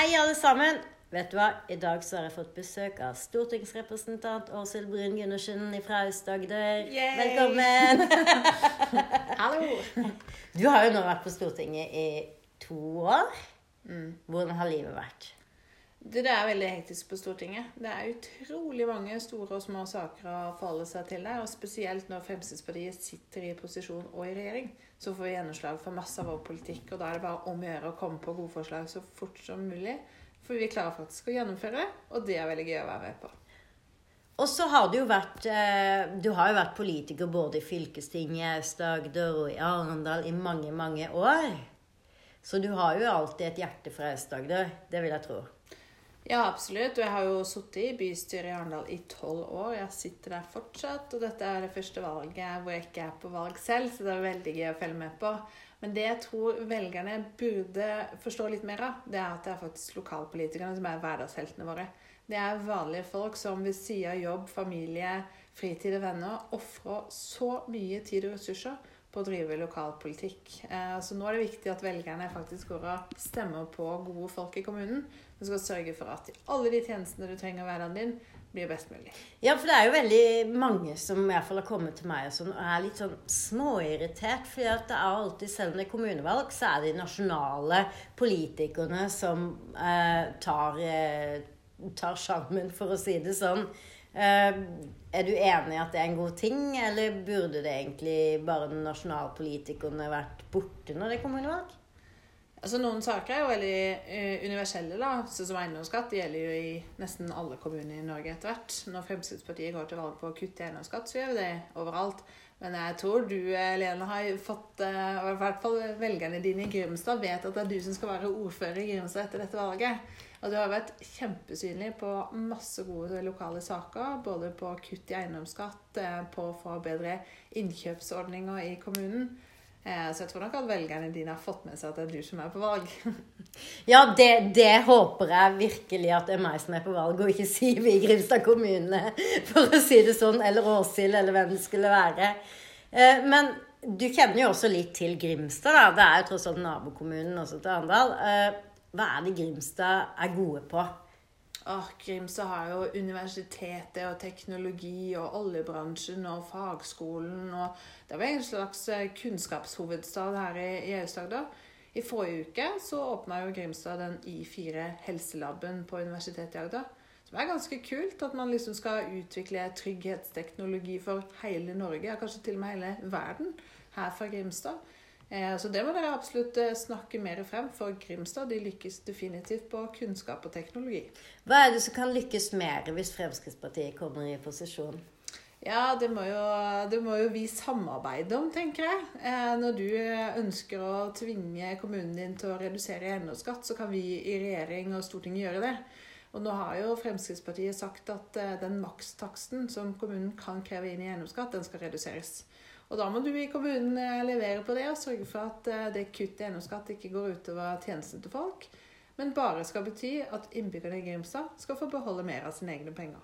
Hei, alle sammen. Vet du hva? I dag så har jeg fått besøk av stortingsrepresentant Åshild Brun Gundersen fra Aust-Agder. Velkommen. Hallo! Du har jo nå vært på Stortinget i to år. Hvordan har livet vært? Det er veldig hektisk på Stortinget. Det er utrolig mange store og små saker å forholde seg til der. Og spesielt når Fremskrittspartiet sitter i posisjon og i regjering, så får vi gjennomslag for masse av vår politikk. Og da er det bare om å gjøre å komme på gode forslag så fort som mulig. For vi klarer faktisk å gjennomføre og det er veldig gøy å være med på. Og så har du jo vært eh, Du har jo vært politiker både i fylkestinget, i Aust-Agder og i Arendal i mange, mange år. Så du har jo alltid et hjerte for Aust-Agder. Det vil jeg tro. Ja, absolutt. Og jeg har jo sittet i bystyret i Arendal i tolv år. Jeg sitter der fortsatt. Og dette er det første valget hvor jeg ikke er på valg selv, så det er veldig gøy å følge med på. Men det jeg tror velgerne burde forstå litt mer av, det er at det er faktisk lokalpolitikerne som er hverdagsheltene våre. Det er vanlige folk som ved siden av jobb, familie, fritid og venner ofrer så mye tid og ressurser på å drive lokalpolitikk. Eh, så nå er det viktig at velgerne faktisk går og stemmer på gode folk i kommunen. Som skal sørge for at alle de tjenestene du trenger i hverdagen din, blir best mulig. Ja, for det er jo veldig mange som i hvert fall har kommet til meg og sånn, og er litt sånn småirritert. fordi det er alltid, selv om det er kommunevalg, så er det de nasjonale politikerne som eh, tar, eh, tar sjarmen, for å si det sånn. Eh, er du enig i at det er en god ting, eller burde det egentlig bare nasjonalpolitikerne vært borte når det er kommunevalg? Altså Noen saker er jo veldig eh, universelle, da. så som eiendomsskatt. Gjelder jo i nesten alle kommuner i Norge etter hvert. Når Fremskrittspartiet går til valg på å kutte i eiendomsskatt, så gjør vi det overalt. Men jeg tror du, Lene, har fått eh, og I hvert fall velgerne dine i Grimstad vet at det er du som skal være ordfører i Grimstad etter dette valget. Og du har vært kjempesynlig på masse gode lokale saker. Både på kutt i eiendomsskatt, eh, på å få bedre innkjøpsordninger i kommunen. Eh, Så jeg tror nok at velgerne dine har fått med seg at det er du som er på valg. Ja, det, det håper jeg virkelig at det er meg som er på valg, og ikke Siv i Grimstad kommune, for å si det sånn. Eller Åshild, eller hvem det skulle være. Eh, Men du kjenner jo også litt til Grimstad, da. Det er jo tross alt nabokommunen også til Arendal. Hva er det Grimstad er gode på? Åh, Grimstad har jo universitetet og teknologi og oljebransjen og fagskolen og Det jo en slags eh, kunnskapshovedstad her i, i Aust-Agder. I forrige uke så åpna jo Grimstad den I4 helselaben på Universitetet i Agder. Som er ganske kult, at man liksom skal utvikle trygghetsteknologi for hele Norge, ja, kanskje til og med hele verden, her fra Grimstad. Eh, Så det må dere absolutt eh, snakke mer frem, for Grimstad de lykkes definitivt på kunnskap og teknologi. Hva er det som kan lykkes mer hvis Fremskrittspartiet kommer i posisjon? Ja, det må, jo, det må jo vi samarbeide om, tenker jeg. Eh, når du ønsker å tvinge kommunen din til å redusere eiendomsskatt, så kan vi i regjering og Stortinget gjøre det. Og nå har jo Fremskrittspartiet sagt at den makstaksten som kommunen kan kreve inn i eiendomsskatt, den skal reduseres. Og da må du i kommunen eh, levere på det og sørge for at eh, det kuttet i eiendomsskatt ikke går utover tjenestene til folk, men bare skal bety at innbyggerne i Grimstad skal få beholde mer av sine egne penger.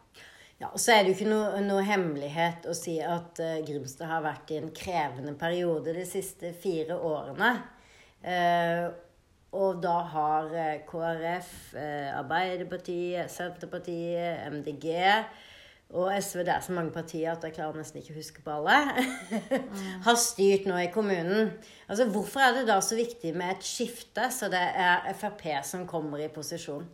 Ja, og så er det jo ikke noe, noe hemmelighet å si at uh, Grimstad har vært i en krevende periode de siste fire årene. Uh, og da har KrF, uh, Arbeiderpartiet, Senterpartiet, MDG og SV Det er så mange partier at jeg klarer nesten ikke å huske på alle. har styrt nå i kommunen. Altså, Hvorfor er det da så viktig med et skifte, så det er Frp som kommer i posisjon?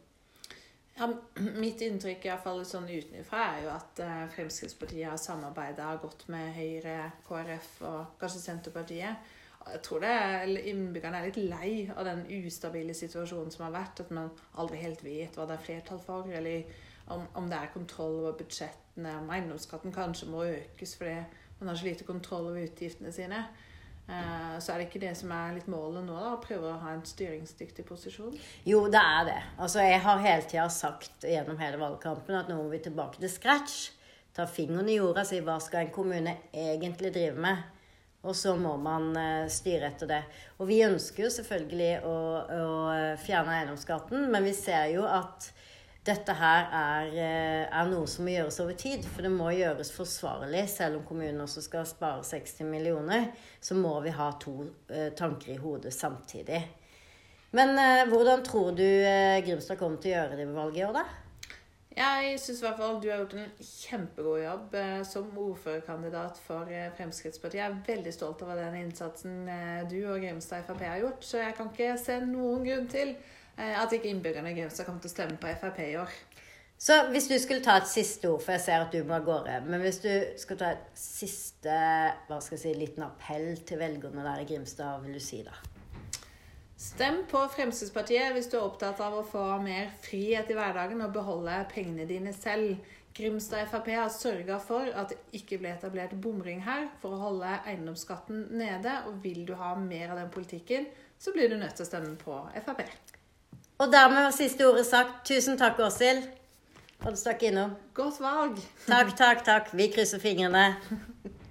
Ja, mitt inntrykk i hvert fall sånn utenfra er jo at eh, Fremskrittspartiet har samarbeida godt med Høyre, KrF og kanskje Senterpartiet. Jeg tror det er, innbyggerne er litt lei av den ustabile situasjonen som har vært. At man aldri helt vet hva det er flertall for, eller om, om det er kontroll over budsjettene. Om eiendomsskatten kanskje må økes fordi man har så lite kontroll over utgiftene sine. Uh, Så er det ikke det som er litt målet nå, da? Å prøve å ha en styringsdyktig posisjon? Jo, det er det. Altså, jeg har hele tida sagt gjennom hele valgkampen at nå må vi tilbake til scratch. Ta fingeren i jorda og si hva skal en kommune egentlig drive med? Og så må man eh, styre etter det. Og vi ønsker jo selvfølgelig å, å fjerne eiendomsskatten, men vi ser jo at dette her er, eh, er noe som må gjøres over tid. For det må gjøres forsvarlig. Selv om kommunen også skal spare 60 millioner, så må vi ha to eh, tanker i hodet samtidig. Men eh, hvordan tror du Grimstad kommer til å gjøre det ved valget i år, da? Jeg syns i hvert fall du har gjort en kjempegod jobb som ordførerkandidat for Fremskrittspartiet. Jeg er veldig stolt over den innsatsen du og Grimstad Frp har gjort. Så jeg kan ikke se noen grunn til at ikke innbyggerne i Grimstad kommer til å stemme på Frp i år. Så hvis du skulle ta et siste ord, for jeg ser at du må av gårde Men hvis du skal ta et siste hva skal jeg si, liten appell til velgerne der i Grimstad, hva vil du si da? Stem på Fremskrittspartiet hvis du er opptatt av å få mer frihet i hverdagen og beholde pengene dine selv. Grimstad Frp har sørga for at det ikke ble etablert bomring her for å holde eiendomsskatten nede. Og vil du ha mer av den politikken, så blir du nødt til å stemme på Frp. Og dermed var siste ordet sagt. Tusen takk, Åshild. Og du stakk innom. Godt valg! Takk, takk, takk. Vi krysser fingrene.